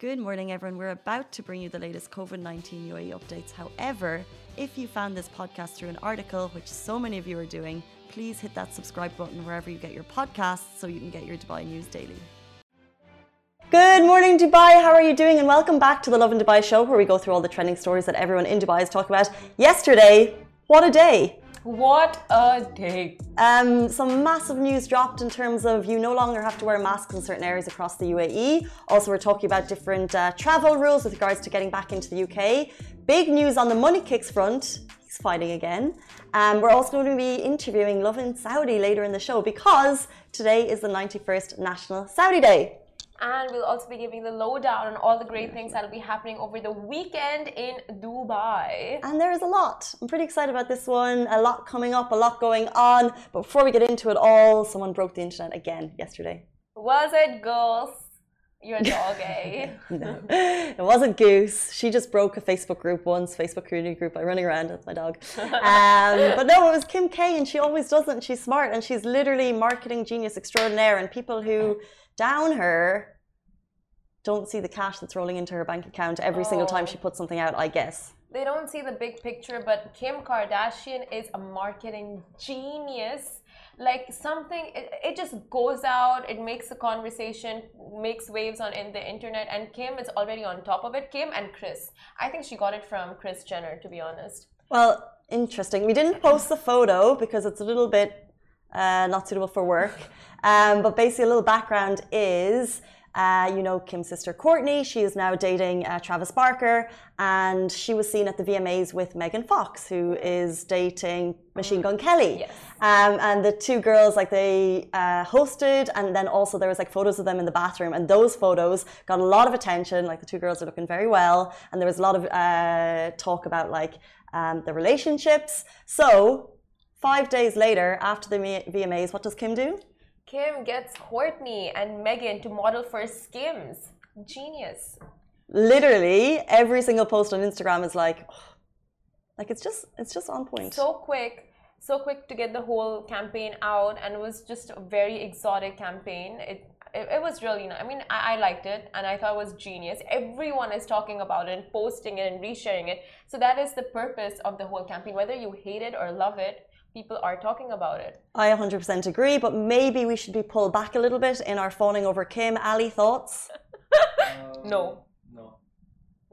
Good morning, everyone. We're about to bring you the latest COVID 19 UAE updates. However, if you found this podcast through an article, which so many of you are doing, please hit that subscribe button wherever you get your podcasts so you can get your Dubai news daily. Good morning, Dubai. How are you doing? And welcome back to the Lovin Dubai show, where we go through all the trending stories that everyone in Dubai is talking about. Yesterday, what a day! What a day. Um, some massive news dropped in terms of you no longer have to wear masks in certain areas across the UAE. Also, we're talking about different uh, travel rules with regards to getting back into the UK. Big news on the money kicks front. He's fighting again. Um, we're also going to be interviewing Lovin Saudi later in the show because today is the 91st National Saudi Day. And we'll also be giving the lowdown on all the great things that'll be happening over the weekend in Dubai. And there is a lot. I'm pretty excited about this one. A lot coming up, a lot going on. But before we get into it all, someone broke the internet again yesterday. Was it girls? Your dog, eh? no, it wasn't Goose. She just broke a Facebook group once, Facebook community group by running around with my dog. Um, but no, it was Kim K, and she always does it. And she's smart, and she's literally marketing genius extraordinaire. And people who down her don't see the cash that's rolling into her bank account every oh. single time she oh. puts something out, I guess. They don't see the big picture, but Kim Kardashian is a marketing genius. Like something, it, it just goes out, it makes a conversation, makes waves on in the internet, and Kim is already on top of it. Kim and Kris. I think she got it from Kris Jenner, to be honest. Well, interesting. We didn't post the photo because it's a little bit uh, not suitable for work. Um, but basically, a little background is uh, you know Kim's sister Kourtney. She is now dating uh, Travis Barker, and she was seen at the VMAs with Megan Fox, who is dating Machine Gun Kelly. Yes. Um, and the two girls, like they uh, hosted, and then also there was like photos of them in the bathroom, and those photos got a lot of attention. Like the two girls are looking very well, and there was a lot of uh, talk about like um, the relationships. So five days later, after the VMAs, what does Kim do? Kim gets Kourtney and Megan to model for Skims. Genius. Literally, every single post on Instagram is like, like it's just it's just on point. So quick, so quick to get the whole campaign out, and it was just a very exotic campaign. It it, it was really nice. I mean, I, I, liked it and I thought it was genius. Everyone is talking about it and posting it and resharing it. So that is the purpose of the whole campaign. Whether you hate it or love it, people are talking about it. I 100% agree, but maybe we should be pulled back a little bit in our fawning over Kim. Ali, thoughts? uh, no. No.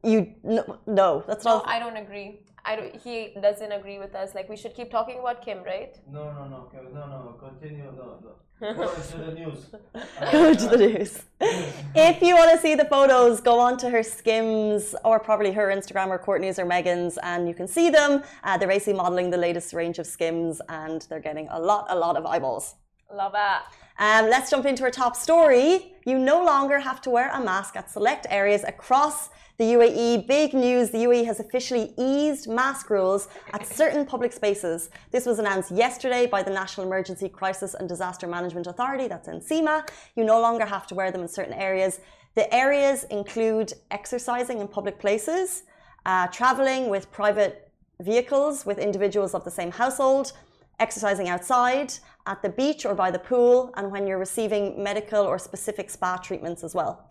You no, no that's no, not. I don't agree. I don't, he doesn't agree with us. Like we should keep talking about Kim, right? No, no, no, no, no. Continue. No, no. Go to the news. go to the news. if you want to see the photos, go on to her Skims or probably her Instagram or Kourtney's or Megan's, and you can see them. Uh, they're basically modeling the latest range of Skims, and they're getting a lot, a lot of eyeballs. Love it. Um, let's jump into our top story. You no longer have to wear a mask at select areas across the UAE. Big news the UAE has officially eased mask rules at certain public spaces. This was announced yesterday by the National Emergency Crisis and Disaster Management Authority, that's NCEMA. You no longer have to wear them in certain areas. The areas include exercising in public places, uh, traveling with private vehicles with individuals of the same household, exercising outside, at the beach or by the pool, and when you're receiving medical or specific spa treatments as well.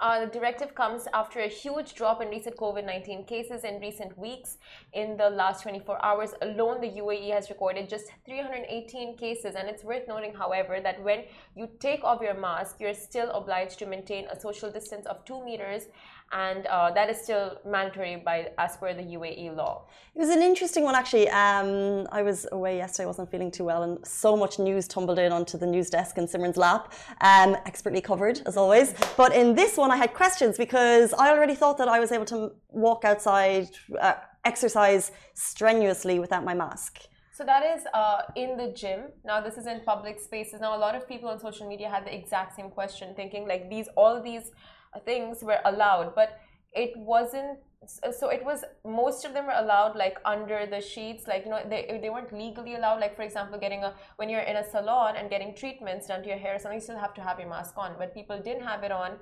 Uh, the directive comes after a huge drop in recent COVID 19 cases in recent weeks. In the last 24 hours alone, the UAE has recorded just 318 cases. And it's worth noting, however, that when you take off your mask, you're still obliged to maintain a social distance of two meters and uh, that is still mandatory by as per the UAE law. It was an interesting one, actually. Um, I was away yesterday; I wasn't feeling too well, and so much news tumbled in onto the news desk in Simran's lap, um, expertly covered as always. But in this one, I had questions because I already thought that I was able to walk outside, uh, exercise strenuously without my mask. So that is uh, in the gym. Now this is in public spaces. Now a lot of people on social media had the exact same question, thinking like these all these things were allowed, but it wasn't so it was most of them were allowed like under the sheets like you know they, they weren't legally allowed like for example getting a when you're in a salon and getting treatments done to your hair something you still have to have your mask on but people didn't have it on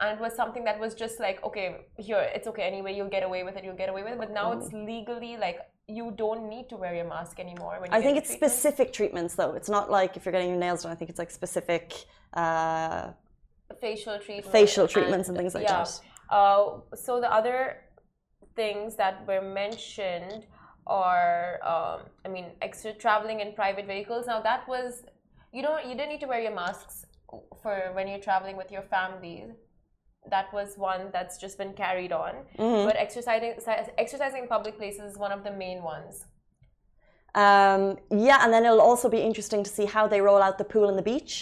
and it was something that was just like okay here it's okay anyway you'll get away with it you'll get away with it but now mm. it's legally like you don't need to wear your mask anymore i think it's specific treatments though it's not like if you're getting your nails done i think it's like specific uh facial treatments facial treatments and, and things like yeah. that Uh, so the other things that were mentioned are, um, I mean, extra traveling in private vehicles. Now that was, you don't, you didn't need to wear your masks for when you're traveling with your family. That was one that's just been carried on. Mhm. But exercising, exercising in public places is one of the main ones. Um, yeah, and then it'll also be interesting to see how they roll out the pool and the beach.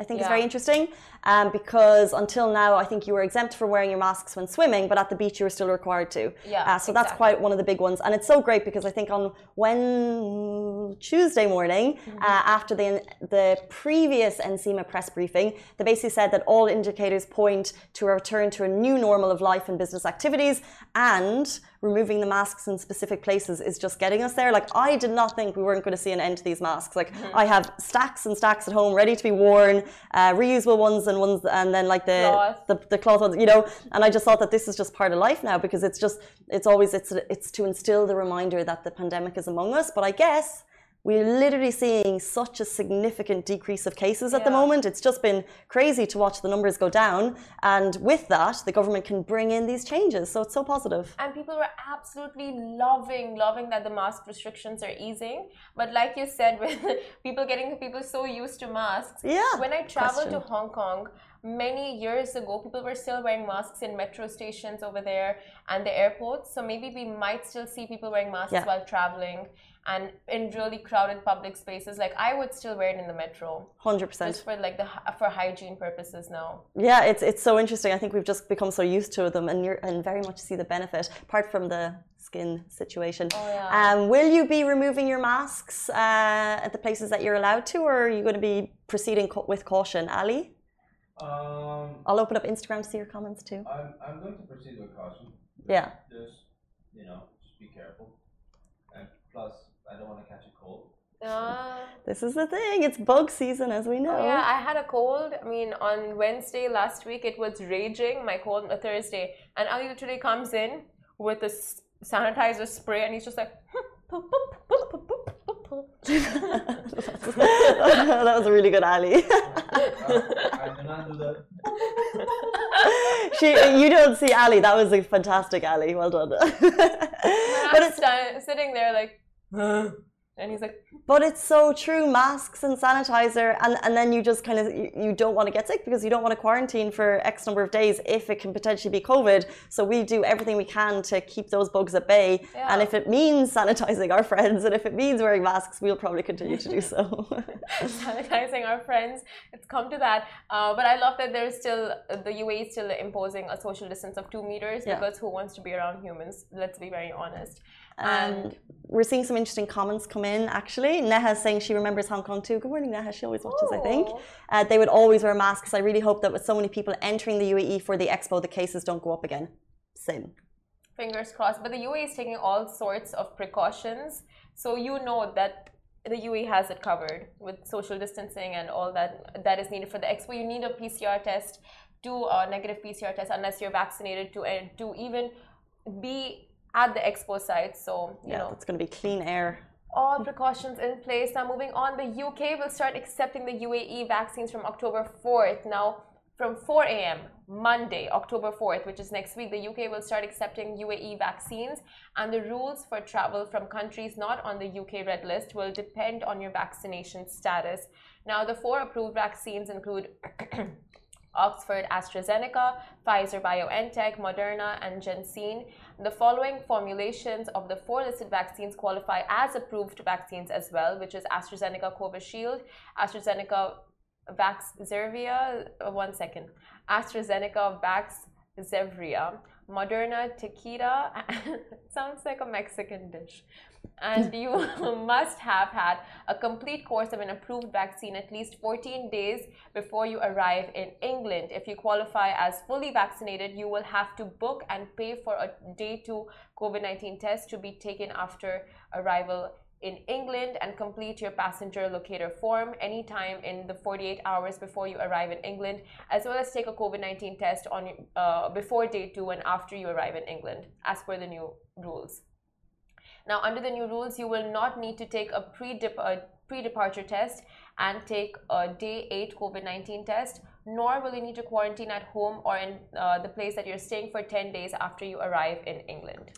I think it's Yeah. very interesting um, because until now, I think you were exempt from wearing your masks when swimming, but at the beach you were still required to. Yeah, Uh, so that's quite one of the big ones, and it's so great because I think on when Tuesday morning, Mm-hmm. uh, after the the previous NCEMA press briefing, they basically said that all indicators point to a return to a new normal of life and business activities, and removing the masks in specific places is just getting us there. Like I did not think we weren't going to see an end to these masks. Like Mm-hmm. I have stacks and stacks at home ready to be worn, uh, reusable ones and ones, and then like the, Cloth. the the cloth ones, you know. And I just thought that this is just part of life now because it's just it's always it's it's to instill the reminder that the pandemic is among us. But I guess we're literally seeing such a significant decrease of cases at the moment. It's just been crazy to watch the numbers go down, and with that, the government can bring in these changes. So it's so positive. and people were absolutely loving loving that the mask restrictions are easing but like you said with people getting people so used to masks Yeah, when i traveled to hong kong many years ago people were still wearing masks in metro stations over there and the airports so maybe we might still see people wearing masks Yeah. while traveling and in really crowded public spaces like i would still wear it in the metro Hundred percent. just for like the for hygiene purposes now Yeah, it's it's so interesting. I think we've just become so used to them, and you're and very much see the benefit, apart from the skin situation. Oh, yeah. Um, will you be removing your masks uh, at the places that you're allowed to, or are you going to be proceeding co- with caution, Ali? Um, I'll open up Instagram to see your comments too. I'm, I'm going to proceed with caution. Yeah. Just, you know, just be careful. And plus, I don't want to catch a cold. Ah. This is the thing. It's bug season, as we know. Yeah, I had a cold. I mean, on Wednesday last week, it was raging, my cold, uh, Thursday. And Ali literally comes in with a s- sanitizer spray and he's just like, that was a really good Ali. Uh, I do not do that. she, you don't see Ali. That was a fantastic Ali. Well done. but but it's sitting there like, and he's like, But it's so true. Masks and sanitizer, and, and then you just kind of you, you don't want to get sick because you don't want to quarantine for X number of days if it can potentially be COVID. So we do everything we can to keep those bugs at bay. Yeah. And if it means sanitizing our friends, and if it means wearing masks, we'll probably continue to do so. sanitizing our friends. It's come to that. Uh, but I love that there's still, the UAE is still imposing a social distance of two meters Yeah. because who wants to be around humans? Let's be very honest. Um, we're seeing some interesting comments come in. Actually, Neha is saying she remembers Hong Kong too. Good morning, Neha. She always watches, I think. Uh, they would always wear masks. I really hope that with so many people entering the UAE for the expo, the cases don't go up again. Same. Fingers crossed. But the UAE is taking all sorts of precautions. So you know that the UAE has it covered with social distancing and all that that is needed for the expo. You need a PCR test, do a negative PCR test unless you're vaccinated to to even be at the expo site. So you Yeah, know that's going to be clean air. all precautions in place. Now, moving on, the UK will start accepting the UAE vaccines from October 4th. Now, from 4 a.m. Monday, October 4th, which is next week, the UK will start accepting UAE vaccines, and the rules for travel from countries not on the UK red list will depend on your vaccination status. Now, the four approved vaccines include Oxford AstraZeneca, Pfizer BioNTech, Moderna, and Janssen. The following formulations of the four listed vaccines qualify as approved vaccines as well, which is AstraZeneca Covishield, AstraZeneca Vaxzevria, uh, one second, AstraZeneca Vaxzevria, Moderna Tequila, sounds like a Mexican dish. And you must have had a complete course of an approved vaccine at least 14 days before you arrive in England. If you qualify as fully vaccinated, you will have to book and pay for a day two COVID 19 test to be taken after arrival in England and complete your passenger locator form anytime in the 48 hours before you arrive in England, as well as take a COVID 19 test on uh, before day two and after you arrive in England, as per the new rules. Now, under the new rules, you will not need to take a uh, pre-departure test and take a day eight COVID-19 test nor will you need to quarantine at home or in uh, the place that you're staying for 10 days after you arrive in England.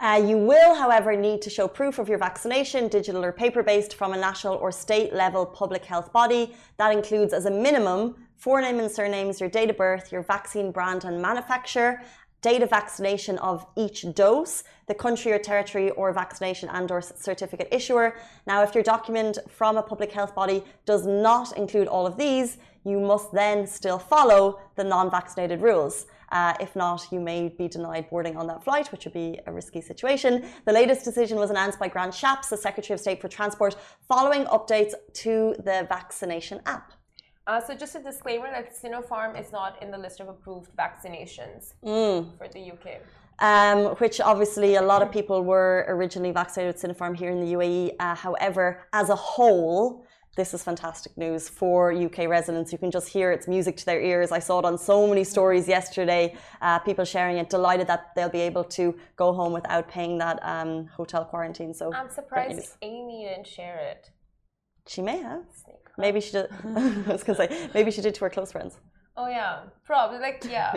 Uh, you will, however, need to show proof of your vaccination, digital or paper based, from a national or state level public health body. That includes, as a minimum, forename and surnames, your date of birth, your vaccine brand and manufacturer, date of vaccination of each dose, the country or territory or vaccination and or certificate issuer. Now, if your document from a public health body does not include all of these, you must then still follow the non-vaccinated rules. Uh, if not, you may be denied boarding on that flight, which would be a risky situation. The latest decision was announced by Grant Shapps, the Secretary of State for Transport, following updates to the vaccination app. Uh, so just a disclaimer that Sinopharm is not in the list of approved vaccinations mm. for the UK. Um, which obviously a lot of people were originally vaccinated with Sinopharm here in the UAE. Uh, however, as a whole, this is fantastic news for UK residents. You can just hear its music to their ears. I saw it on so many stories yesterday. Uh, people sharing it, delighted that they'll be able to go home without paying that um, hotel quarantine. So I'm surprised Amy didn't share it. She may have. Maybe she did. I was gonna say maybe she did to her close friends. Oh yeah, probably like yeah.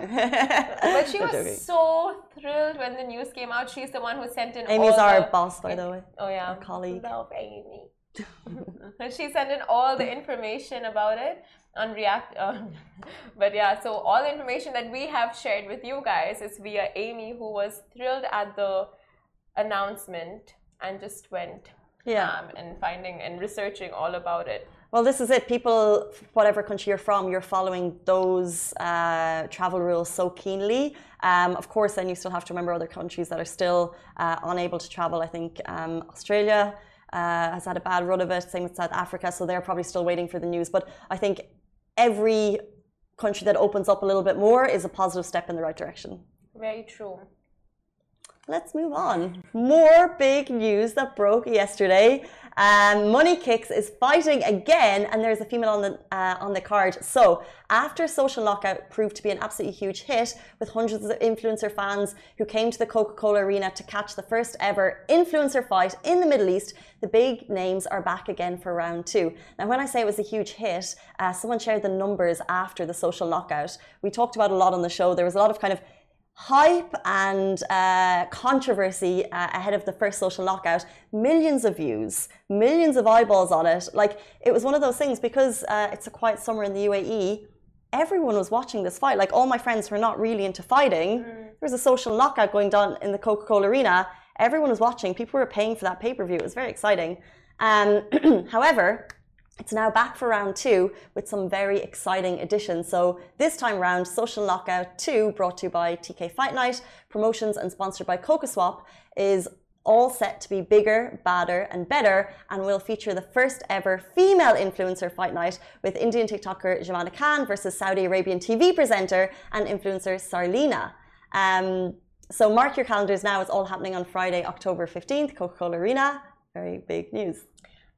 but she was so thrilled when the news came out. She's the one who sent in. Amy's our the, boss, by the way. Oh yeah, our colleague. Love Amy. She sent in all the information about it on React. But yeah, so all the information that we have shared with you guys is via Amy, who was thrilled at the announcement and just went yeah um, and finding and researching all about it. Well, this is it. People, whatever country you're from, you're following those uh, travel rules so keenly. Um, of course, then you still have to remember other countries that are still uh, unable to travel. I think um, Australia uh, has had a bad run of it. Same with South Africa, so they're probably still waiting for the news. But I think every country that opens up a little bit more is a positive step in the right direction. Very true. Let's move on. More big news that broke yesterday. Um, Money Kicks is fighting again, and there's a female on the uh, on the card. So after Social Knockout proved to be an absolutely huge hit, with hundreds of influencer fans who came to the Coca-Cola Arena to catch the first ever influencer fight in the Middle East, the big names are back again for round two. Now, when I say it was a huge hit, uh, someone shared the numbers after the Social Knockout. We talked about a lot on the show. There was a lot of kind of hype and uh, controversy uh, ahead of the first social knockout. Millions of views millions of eyeballs on it. Like it was one of those things because uh, it's a quiet summer in the uae everyone was watching this fight. Like all my friends who are not really into fighting. Mm. there was a social knockout going down in the coca-cola arena. Everyone was watching. People were paying for that pay-per-view. It was very exciting. Um, however it's now back for round two with some very exciting additions. So this time round, Social Knockout 2, brought to you by TK Fight Night, promotions and sponsored by CocoSwap, is all set to be bigger, badder, and better, and will feature the first ever female influencer fight night with Indian TikToker Jemana Khan versus Saudi Arabian TV presenter and influencer Sarlina. Um, so mark your calendars now. It's all happening on Friday, October 15th, Coca-Cola Arena. Very big news.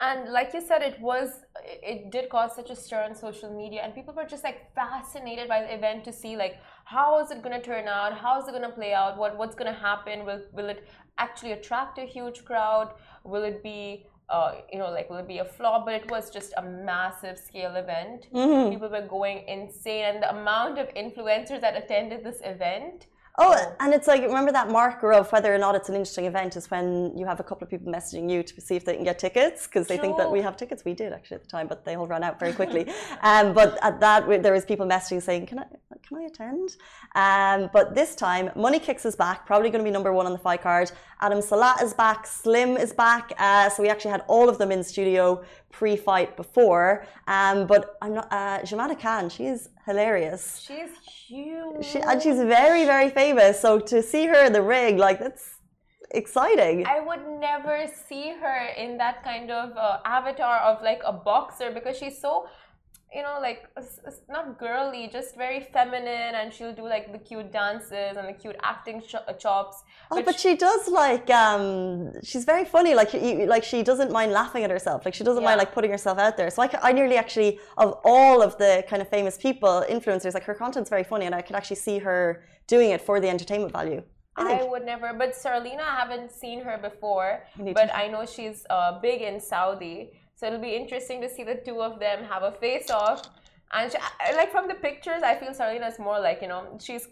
And like you said, it was it did cause such a stir on social media, and people were just like fascinated by the event to see like how is it going to turn out, how is it going to play out, what what's going to happen, will will it actually attract a huge crowd, will it be uh, you know, like will it be a flop? But it was just a massive scale event. Mm-hmm. People were going insane, and the amount of influencers that attended this event Oh, and it's like remember that marker of whether or not it's an interesting event is when you have a couple of people messaging you to see if they can get tickets because they think that we have tickets. We did actually at the time, but they all ran out very quickly. um, but at that, there was people messaging saying, "Can I, can I attend?" Um, but this time, Money Kicks is back, probably going to be number one on the fight card. Adam Saleh is back, Slim is back. Uh, so we actually had all of them in studio pre-fight before. Um, but I'm not. Uh, Jemana Khan, she is hilarious. She's huge. She, and she's very, very famous. So to see her in the ring, like that's exciting. I would never see her in that kind of uh, avatar of like a boxer because she's so you know, like not girly, just very feminine, and she'll do like the cute dances and the cute acting uh, chops. Oh, but, but she, she, does like um, she's very funny. Like like she doesn't mind laughing at herself. Like she doesn't yeah. mind like putting herself out there. So I, I nearly actually of all of the kind of famous people, influencers, like her content's very funny, and I could actually see her doing it for the entertainment value. I, I would never, but Sarlina, I haven't seen her before, but to. I know she's uh, big in Saudi. So it'll be interesting to see the two of them have a face off And she, like from the pictures, I feel Sarlina is more like you know she's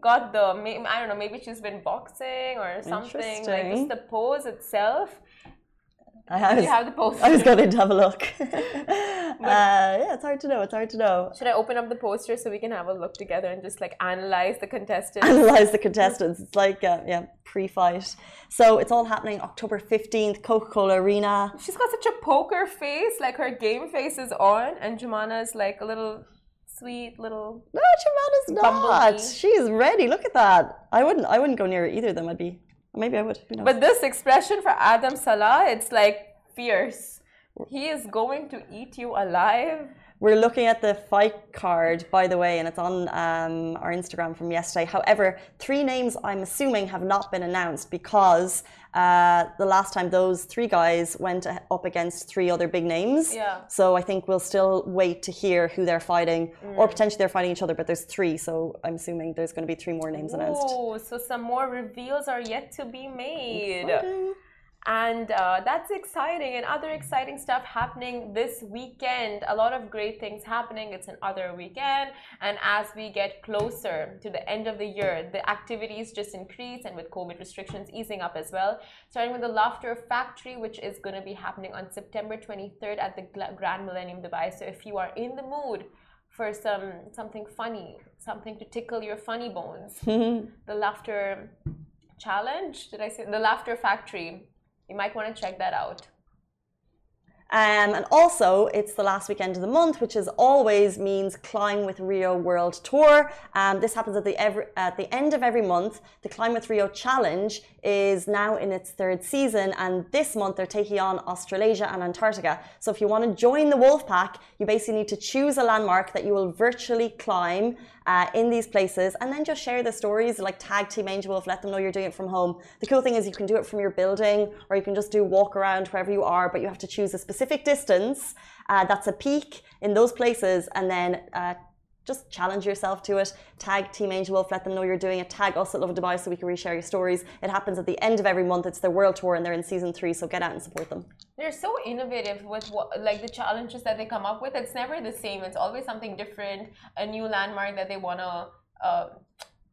got the I don't know maybe she's been boxing or something like just the pose itself. I was, you have the poster? I was going to have a look. uh, yeah, it's hard to know. It's hard to know. Should I open up the poster so we can have a look together and just like analyze the contestants? Analyze the contestants. It's like uh, yeah, pre-fight. So it's all happening October fifteenth, Coca-Cola Arena. She's got such a poker face, like her game face is on, and Jumana is like a little sweet little. No, Jemana's not. Bumblebee. She's ready. Look at that. I wouldn't. I wouldn't go near either of them. I'd be. Maybe I would. Who knows? But this expression for Adam Saleh, it's like fierce. He is going to eat you alive. We're looking at the fight card, by the way, and it's on um, our Instagram from yesterday. However, three names I'm assuming have not been announced because uh, the last time those three guys went up against three other big names. Yeah. So I think we'll still wait to hear who they're fighting, Mm. or potentially they're fighting each other. But there's three, so I'm assuming there's going to be three more names announced. Oh, so some more reveals are yet to be made. Exciting. And uh, that's exciting, and other exciting stuff happening this weekend. A lot of great things happening. It's an other weekend, and as we get closer to the end of the year, the activities just increase, and with COVID restrictions easing up as well. Starting with the Laughter Factory, which is going to be happening on September 23rd at the Grand Millennium Dubai. So if you are in the mood for some something funny, something to tickle your funny bones, the Laughter Challenge, did I say the Laughter Factory? You might want to check that out. Um, and also, it's the last weekend of the month, which is always means Climb with Rio World Tour. Um, this happens at the every, at the end of every month. The Climb with Rio Challenge is now in its third season, and this month they're taking on Australasia and Antarctica. So if you want to join the Wolf Pack, you basically need to choose a landmark that you will virtually climb uh, in these places, and then just share the stories. Like tag Team Angel Wolf, let them know you're doing it from home. The cool thing is you can do it from your building, or you can just do walk around wherever you are, but you have to choose a specific distance uh, that's a peak in those places, and then. Uh, just challenge yourself to it. Tag Team Angel Wolf, let them know you're doing it. Tag us at Love Dubai so we can reshare your stories. It happens at the end of every month. It's their world tour and they're in season three, so get out and support them. They're so innovative with what, like the challenges that they come up with. It's never the same. It's always something different, a new landmark that they wanna, uh,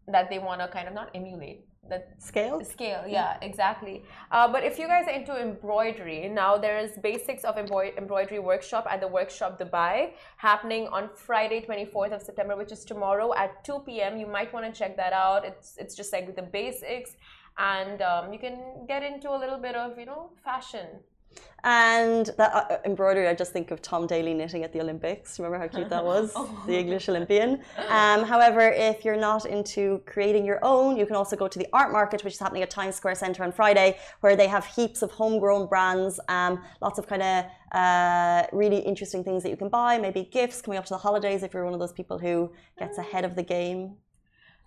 that they wanna kind of not emulate. That Scale? scale yeah. exactly. Uh, but if you guys are into embroidery now there's basics of embroid- embroidery workshop at the workshop dubai happening on friday 24th of september which is tomorrow at 2 p.m you might want to check that out. It's it's just like the basics. And um, you can get into a little bit of you know fashion And that uh, embroidery, I just think of Tom Daley knitting at the Olympics. Remember how cute that was? The English Olympian. Um, however, if you're not into creating your own, you can also go to the art market, which is happening at Times Square Centre on Friday, where they have heaps of homegrown brands, um, lots of kind of uh, really interesting things that you can buy, maybe gifts coming up to the holidays if you're one of those people who gets ahead of the game.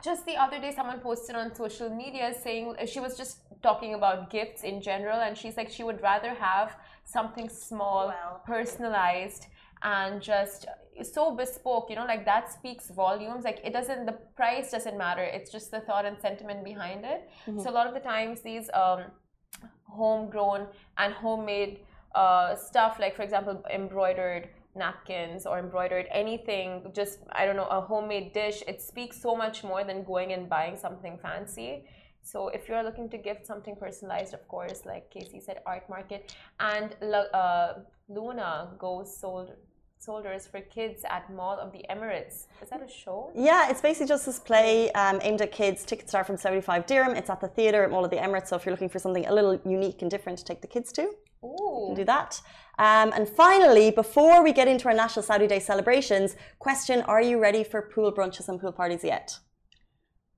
Just the other day someone posted on social media saying she was just talking about gifts in general and she's like she would rather have something small Well. personalized and just so bespoke you know like that speaks volumes. Like it doesn't the price doesn't matter. It's just the thought and sentiment behind it. So a lot of the times these um homegrown and homemade uh, stuff like for example embroidered napkins or embroidered anything just i don't know a homemade dish it speaks so much more than going and buying something fancy so if you're looking to gift something personalized of course like casey said art market and uh, luna goes sold soldiers for kids at mall of the emirates is that a show Yeah, it's basically just this play um, aimed at kids. Tickets start from 75 dirham. It's at the theatre at Mall of the Emirates. So if you're looking for something a little unique and different to take the kids to, you can do that. Um, and finally, before we get into our National Saudi Day celebrations, question Are you ready for pool brunches and pool parties yet?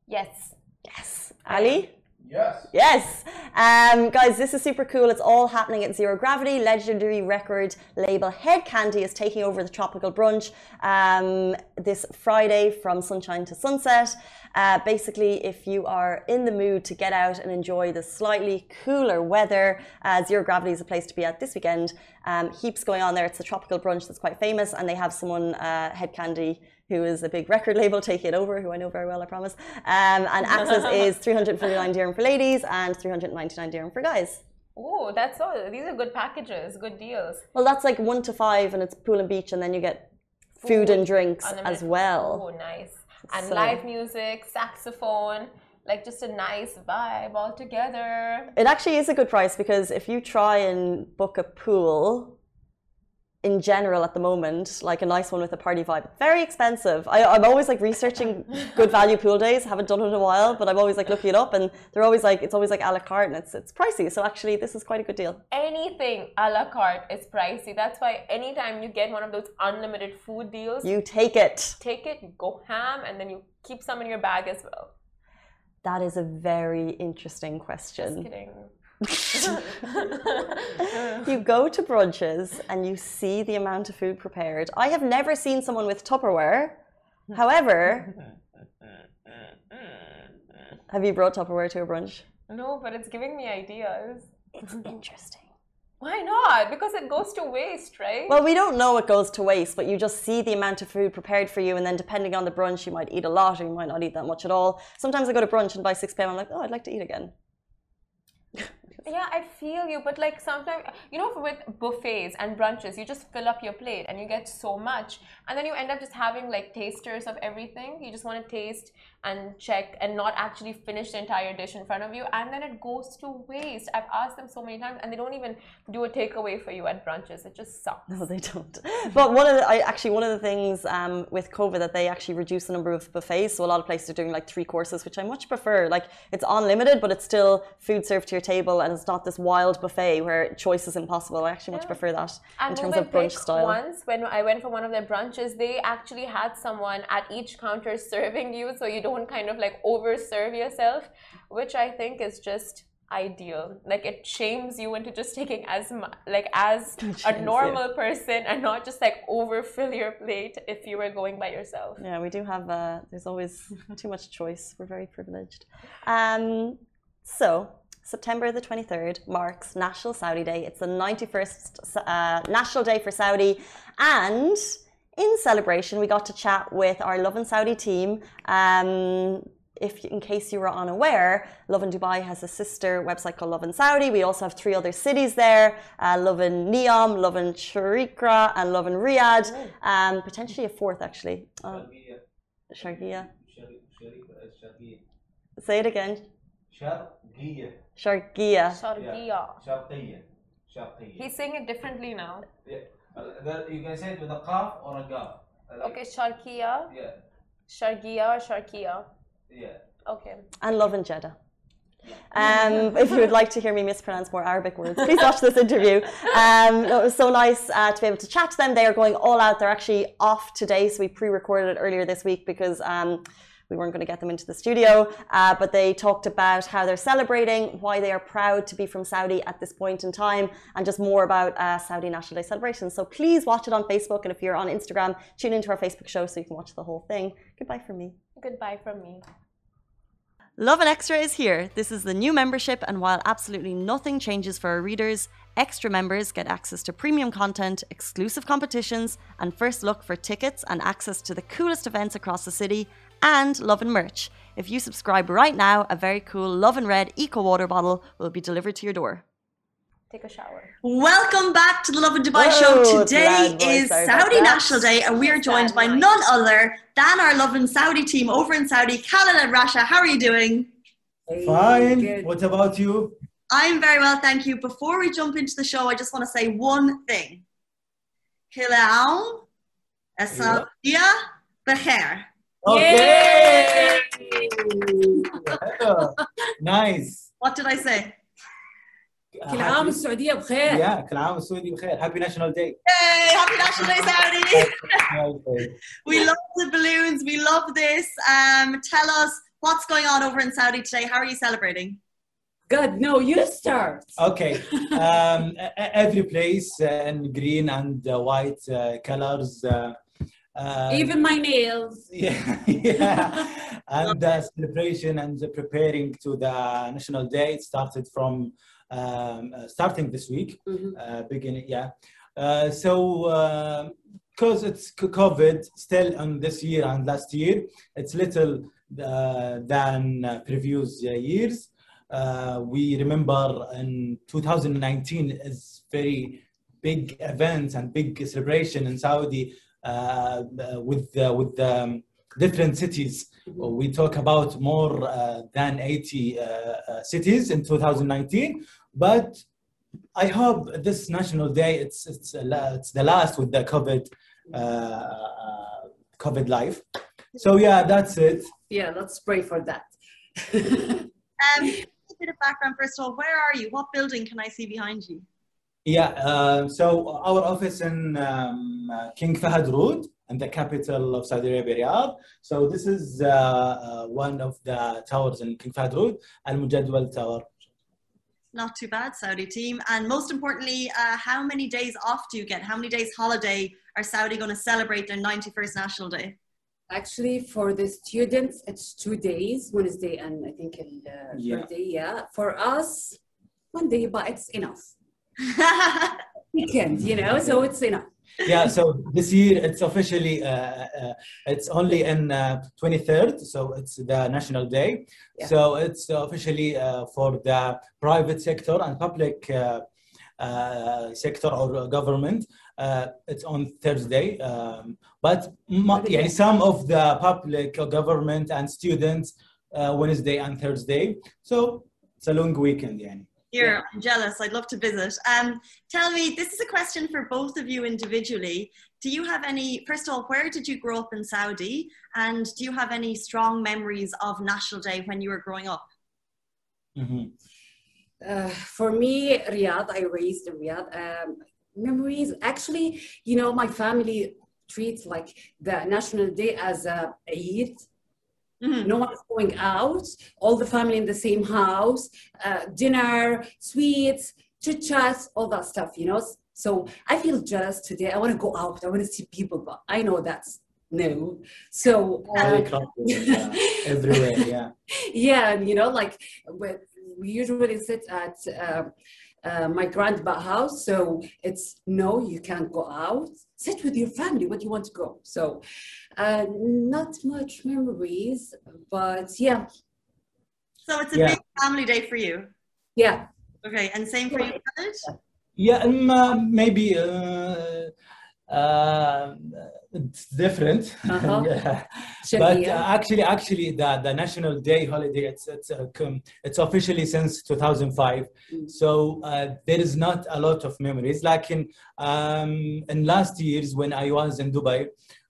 yes Yes. Ali? Yes. Yes. Um, guys, this is super cool. It's all happening at Zero Gravity. Legendary record label Hed Kandi is taking over the Tropical Brunch um, this Friday from sunshine to sunset. Uh, basically, if you are in the mood to get out and enjoy the slightly cooler weather, uh, Zero Gravity is a place to be at this weekend. Um, heaps going on there. It's a tropical brunch that's quite famous, and they have someone, uh, Hed Kandi, who is a big record label, taking it over, who I know very well, I promise. Um, and access is 349 dirham for ladies and 399 dirham for guys. Oh, that's all. These are good packages, good deals. Well, that's like one to five, and it's pool and beach, and then you get food and drinks as well. Oh, nice. And So- live music, saxophone, like just a nice vibe all together. It actually is a good price because if you try and book a pool in general at the moment, like a nice one with a party vibe, very expensive. I, I'm always like researching good value pool days. Haven't done it in a while, but I'm always like looking it up, and they're always like it's always like a la carte, and it's it's pricey. So actually, this is quite a good deal. Anything a la carte is pricey. That's why anytime you get one of those unlimited food deals, You take it. take it, you go ham, and then you keep some in your bag as well. That is a very interesting Just question. kidding. You go to brunches and you see the amount of food prepared. I have never seen someone with Tupperware. However, have you brought Tupperware to a brunch? no, but it's giving me ideas. It's interesting. Why not? Because it goes to waste, right? Well, we don't know it goes to waste, but you just see the amount of food prepared for you, and then depending on the brunch, you might eat a lot or you might not eat that much at all. Sometimes I go to brunch and by 6 p.m. I'm like, oh, I'd like to eat again. Yeah, I feel you, but like sometimes, you know, with buffets and brunches, you just fill up your plate and you get so much, and then you end up just having like tasters of everything. You just want to taste and check and not actually finish the entire dish in front of you, and then it goes to waste. I've asked them so many times, and they don't even do a takeaway for you at brunches. It just sucks. No, they don't. But one of the, I actually one of the things um, with COVID that they actually reduce the number of buffets. So a lot of places are doing like three courses, which I much prefer. Like it's unlimited, but it's still food served to your table, and it's not this wild buffet where choice is impossible. I actually much Yeah. prefer that in terms of brunch style. Once, when I went for one of their brunches, they actually had someone at each counter serving you, so you don't kind of like over serve yourself, which I think is just ideal. Like it shames you into just taking as like as a you. normal person and not just like overfill your plate if you were going by yourself. Yeah, we do have. Uh, there's always too much choice. We're very privileged. Um, so September the 23rd marks National Saudi Day. It's the 91st uh, National Day for Saudi, and in celebration, we got to chat with our Lovin Saudi team. Um, if in case you were unaware, Lovin Dubai has a sister website called Lovin Saudi. We also have three other cities there: uh, Lovin Neom, Love in Sharikra, and Lovin Riyadh. Oh. Um, potentially a fourth, actually. Uh, um, Shargia. Say it again. Shargia. Shargia. Shargia. He's saying it differently now. Yeah. You can say it with a qaf or a gaf. Like- Okay, Sharqiya, Yeah. Sharqiya or Sharqiya. Yeah. Okay. And Lovin Jeddah. Um, if you would like to hear me mispronounce more Arabic words, please watch this interview. Um, it was so nice uh, to be able to chat to them. They are going all out. They're actually off today, so we pre-recorded it earlier this week because um, we weren't going to get them into the studio. Uh, but they talked about how they're celebrating, why they are proud to be from Saudi at this point in time, and just more about uh, Saudi National Day celebrations. So please watch it on Facebook, and if you're on Instagram, tune into our Facebook show so you can watch the whole thing. Goodbye from me. Goodbye from me. Lovin Extra is here. This is the new membership, and while absolutely nothing changes for our readers, extra members get access to premium content, exclusive competitions, and first look for tickets and access to the coolest events across the city, and Lovin merch. If you subscribe right now, a very cool Love and Red Eco Water bottle will be delivered to your door. Take a shower. Welcome back to the Lovin Dubai Whoa, show. Today is Saudi. National Day, and we are joined by nice. none other than our Lovin Saudi team over in Saudi, Khalid and Rasha. How are you doing? Fine. Good. What about you? I'm very well, thank you. Before we jump into the show, I just want to say one thing. Kilaum, Asabia, Bekhair. Okay. nice. What did I say? كل عام السعودية بخير Yeah, كل عام والسعودية بخير. Happy National Day. Yay! Happy National Day, Saudi! we love the balloons. We love this. Um, tell us what's going on over in Saudi today. How are you celebrating? God no you start Okay. Um, e- e- every place uh, in green and uh, white uh, colors. Uh, uh, even my nails yeah, yeah. and the celebration and the preparing to the National Day it started from um, uh, starting this week. Mhm. uh, beginning, yeah. Uh, so, because it's COVID still on this year and last year, it's little uh, than uh, previous uh, years. Uh, we remember in 2019 is very big events and big celebration in Saudi with uh, with um, different cities. We talk about more uh, than 80 uh, uh, cities in 2019, but I hope this National Day it's it's it's the last with the COVID uh, uh, COVID life. So yeah, that's it. Yeah, let's pray for that. Um, a bit of background first of all. Where are you? What building can I see behind you? Yeah, uh, so our office in um, uh, King Fahad Road, in the capital of Saudi Arabia, Riyadh. So this is uh, uh, one of the towers in King Fahad Road, Al Mujadwal Tower. Not too bad, Saudi team. And most importantly, uh, how many days off do you get? How many days holiday are Saudi going to celebrate their 91st National Day? Actually, for the students, it's two days, Wednesday and I think in the Yeah. Thursday. Yeah. For us, one day, but it's enough. Weekend, you know, so it's enough. Yeah, so this year it's officially, uh, uh, it's only in uh, 23rd, so it's the National Day. Yeah. So it's officially uh, for the private sector and public uh, uh, sector or government. Uh, it's on Thursday, um, but yeah, some of the public government and students uh, Wednesday and Thursday. So it's a long weekend, yani. Here, I'm jealous. I'd love to visit. Um, tell me, this is a question for both of you individually. Do you have any, first of all, where did you grow up in Saudi? And do you have any strong memories of National Day when you were growing up? Mhm. Uh, for me, Riyadh, I raised in Riyadh. Um, memories, actually, you know, my family treats like the National Day as a Eid. Mhm. No one's going out, all the family in the same house, uh, dinner, sweets, chit chats, all that stuff, you know. So I feel jealous today. I want to go out, I want to see people, but I know that's no. So, uh, yeah, everywhere, yeah. yeah, and you know, like we usually sit at um uh, my grandpa house, so it's no, you can't go out. Sit with your family. What do you want to go? So, uh, not much memories, but yeah, So it's a Yeah. big family day for you. yeah. Okay, and same for you, Khaled? Yeah, um, uh, maybe uh, uh, it's different. Uh-huh. Yeah. But uh, actually, actually, the, the National Day holiday it's it's uh, it's officially since 2005. Mm. So uh, there is not a lot of memories. Like in um, in last years when I was in Dubai,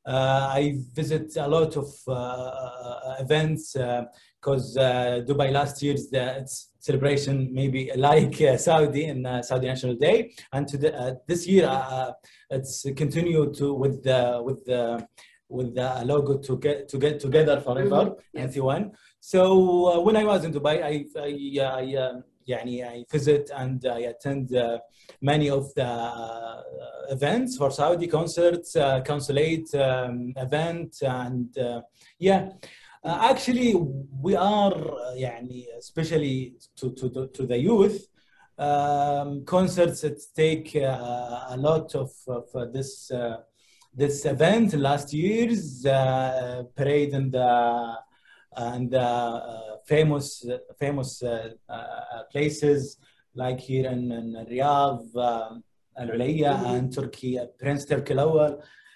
uh, I visit a lot of uh, uh, events because uh, Dubai last year's the, its celebration maybe like uh, Saudi and uh, Saudi National Day, and to the, uh, this year uh, it's continued to with the with the with the logo to get to get together forever Mhm. NC one. So uh, when I was in Dubai, I I, I um, يعني I visit and I attend uh, many of the uh, events for Saudi concerts, uh, consulate um, event, and uh, yeah. Uh, actually, we are uh, يعني especially to to the, to the youth. Um, concerts that take uh, a lot of, of uh, this this event last year's parade and the and the famous famous places like here in, in Riyadh, um, العليا and Turki, Prince Turki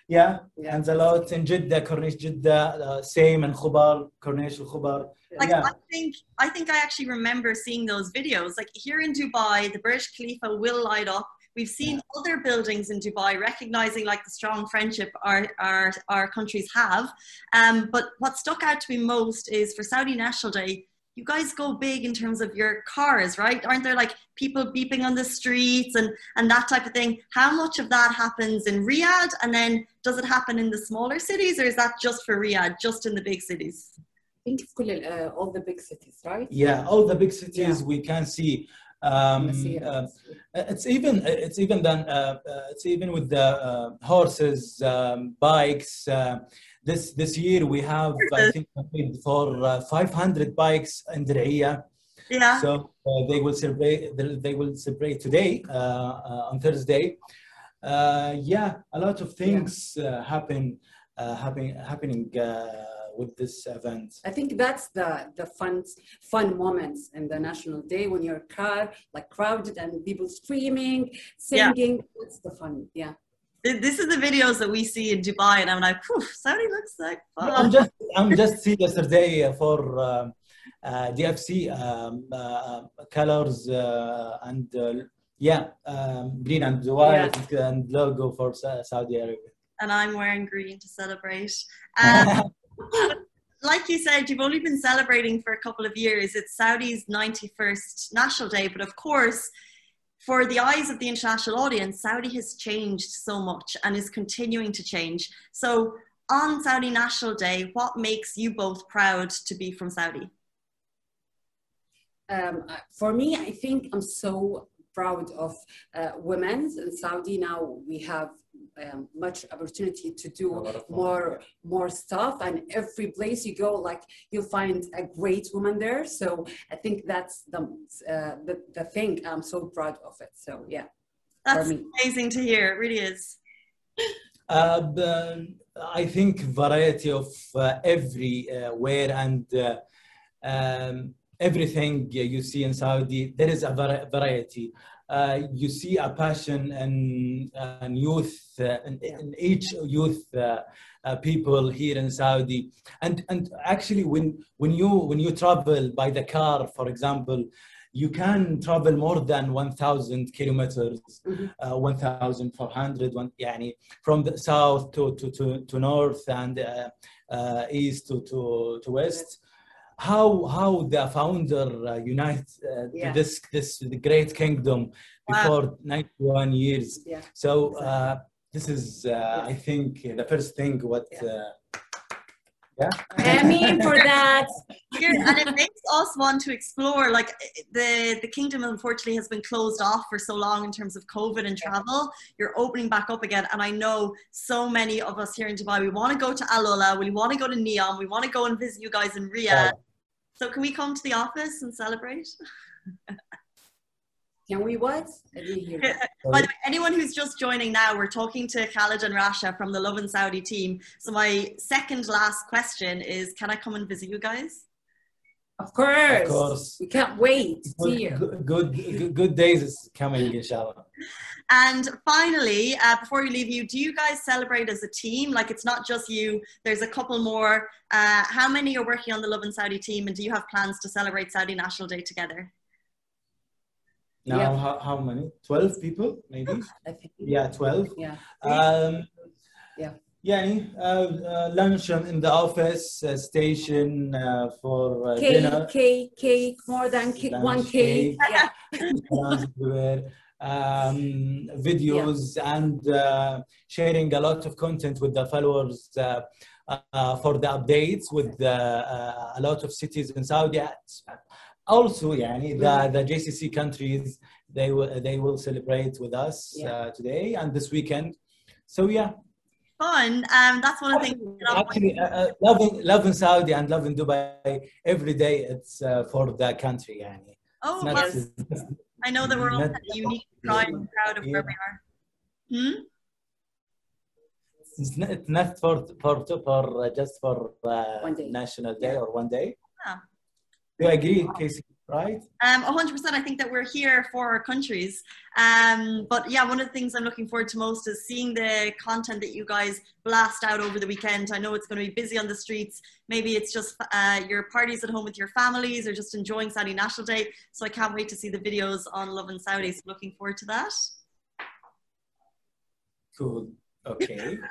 yeah, Yeah. and a lot in Jeddah, Corniche Jeddah, uh, same in Khubar, Corniche Khubar. Like Yeah. I think I think I actually remember seeing those videos. Like here in Dubai, the Burj Khalifa will light up. We've seen other buildings in Dubai recognizing like the strong friendship our our, our countries have. Um, but what stuck out to me most is for Saudi National Day, you guys go big in terms of your cars, right? Aren't there like people beeping on the streets and, and that type of thing? How much of that happens in Riyadh? And then does it happen in the smaller cities or is that just for Riyadh, just in the big cities? I think it's uh, all the big cities, right? Yeah, all the big cities yeah. we can see. Um, uh, it's even it's even done uh, uh it's even with the uh, horses, um, bikes uh, this this year we have I think for uh, 500 bikes in Diriyah. Yeah. So uh, they will celebrate. They will celebrate today uh, uh, on Thursday. Uh, yeah, a lot of things uh, happen uh, happening happening uh, with this event. I think that's the the fun fun moments in the national day when your car like crowded and people screaming, Yeah. singing. That's the fun. Yeah. Th- This is the videos that we see in Dubai, and I'm like, Saudi looks like I'm just I'm just see yesterday for um, uh, DFC um, uh, colors uh, and uh, yeah um, green and white and logo for Saudi Arabia. And I'm wearing green to celebrate. Um, like you said, you've only been celebrating for a couple of years. It's Saudi's 91st National Day, but of course, for the eyes of the international audience, Saudi has changed so much and is continuing to change. So, on Saudi National Day, what makes you both proud to be from Saudi? Um, uh, for me, I think I'm so proud of uh, women in Saudi. Now we have um, much opportunity to do lot of fun, more more stuff, and every place you go, like you'll find a great woman there. So I think that's the uh, the, the thing. I'm so proud of it. So yeah, for That's me. amazing to hear. It really is. Uh, I think variety of uh, everywhere and uh, um, everything you see in Saudi, there is a vari- variety. Uh, you see a passion in, in youth, uh, in, in each youth uh, uh, people here in Saudi, and and actually when when you when you travel by the car, for example, you can travel more than 1,000 kilometers, Mhm. uh, 1,400, one, يعني, from the south to, to, to, to north and uh, uh, east to, to, to west. How, how the founder uh, unite uh, Yeah. this, this the great kingdom before 91 years. Yeah. So uh, this is, uh, I think, the first thing what. Yeah. Uh, yeah. I mean, for that, Here, and it makes us want to explore. Like the the kingdom, unfortunately, has been closed off for so long in terms of COVID and travel. You're opening back up again, and I know so many of us here in Dubai. We want to go to Al Ula, we want to go to Neom, we want to go and visit you guys in Riyadh. So can we come to the office and celebrate? can we what? I didn't hear. that. By the way, anyone who's just joining now, we're talking to Khalid and Rasha from the Lovin Saudi team. So my second last question is, can I come and visit you guys? Of course. Of course. We can't wait to see you. Good, good, good, good days is coming, inshallah. And finally, uh, before we leave you, do you guys celebrate as a team? Like it's not just you, there's a couple more. Uh, how many are working on the Lovin Saudi team? And do you have plans to celebrate Saudi National Day together? Now, Yeah. how, how many? 12 people, maybe? I think. Yeah, 12. Yeah. Um, Yeah. يعني uh, uh, lunch in the office uh, station for cake, dinner cake cake more than cake, one cake, yeah. um, videos yeah. and uh, sharing a lot of content with the followers uh, uh, for the updates with the, a lot of cities in Saudi. Also, yani the, mm. the GCC countries they will they will celebrate with us yeah. today and this weekend. So yeah, fun. Um, that's one of the things. Actually, uh, uh love, in, Saudi and Lovin Dubai every day. It's uh, for the country, يعني. Oh, not, I know that we're all unique, and proud of yeah. where we are. Hmm? It's not, it's not for for for uh, just for uh, national day yeah. or one day. Yeah. Do you agree, Casey? Right? Um, 100%. I think that we're here for our countries. Um, but yeah, one of the things I'm looking forward to most is seeing the content that you guys blast out over the weekend. I know it's going to be busy on the streets. Maybe it's just uh, your parties at home with your families or just enjoying Saudi National Day. So I can't wait to see the videos on Lovin Saudi. So looking forward to that. Cool. Okay.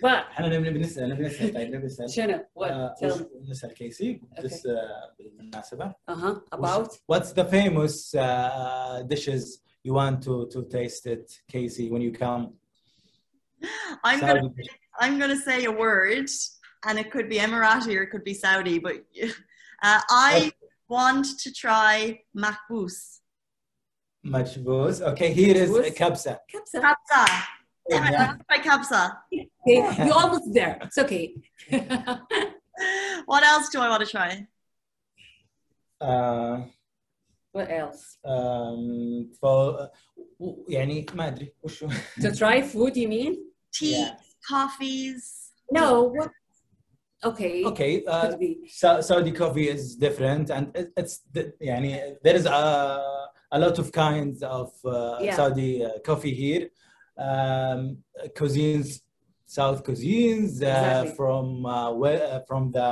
What? احنا نبي بنسال نبي نسال طيب نبي نسال شنو? What? آه، Tell وش- me. نسال كيسي بس آه، بالمناسبة. Uh-huh. About? What's the famous uh, dishes you want to to taste it, Casey, when you come? I'm going to Saudi dish. I'm going to say a word, and it could be Emirati or it could be Saudi, but uh, I want to try makbous. Majbouz. Okay, here is Majbouz. kabsa. Kapsa. Kabsa. Yeah. I want to try kabsa. Okay. You're almost there. It's okay. What else do I want to try? Uh, what else? um, for يعني ما ادري وشو To try food, you mean? Tea, Yeah. coffees. No. What? Okay. okay uh, Could be. Sa- Saudi coffee is different and it, it's the- يعني there is a, a lot of kinds of uh, Yeah. Saudi uh, coffee here um, cuisines, South cuisines uh, Exactly. from uh, we- uh, from the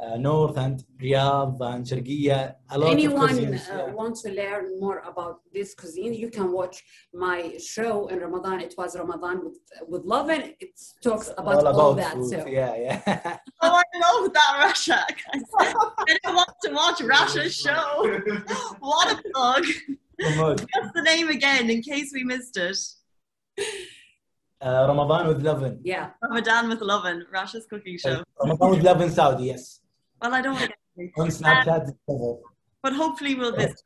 uh, north and Riyadh and Sharqiya. A lot Anyone of cuisines. uh, yeah. wants to learn more about this cuisine, you can watch my show in Ramadan. It was Ramadan with with love, and it talks about all, all that. food. So Yeah, yeah. Oh, I love that Rasha. I don't want to watch Rasha's show. What a plug. Mahmoud. What's the name again in case we missed it? Uh, Ramadan with Lovin. yeah, Ramadan with Lovin, Rasha's cooking show. Ramadan with Lovin Saudi, yes. Well, I don't want to get On Snapchat. discover. but hopefully we'll visit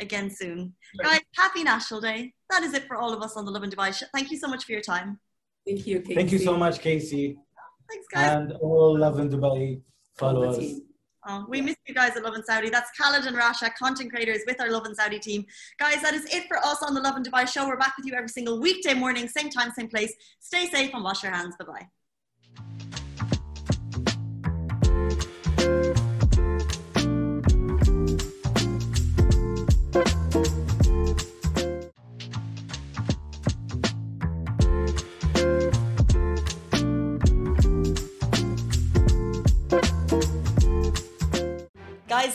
again soon. Guys, happy National Day. That is it for all of us on the Lovin Dubai show. Thank you so much for your time. thank you. Thank you so much, Casey. Thanks, guys. And all Lovin Dubai All the followers. Oh, we miss you guys at Lovin Saudi. That's Khaled and Rasha, content creators with our Lovin Saudi team. Guys, that is it for us on the Lovin Dubai show. We're back with you every single weekday morning, same time, same place. Stay safe and wash your hands. Bye bye.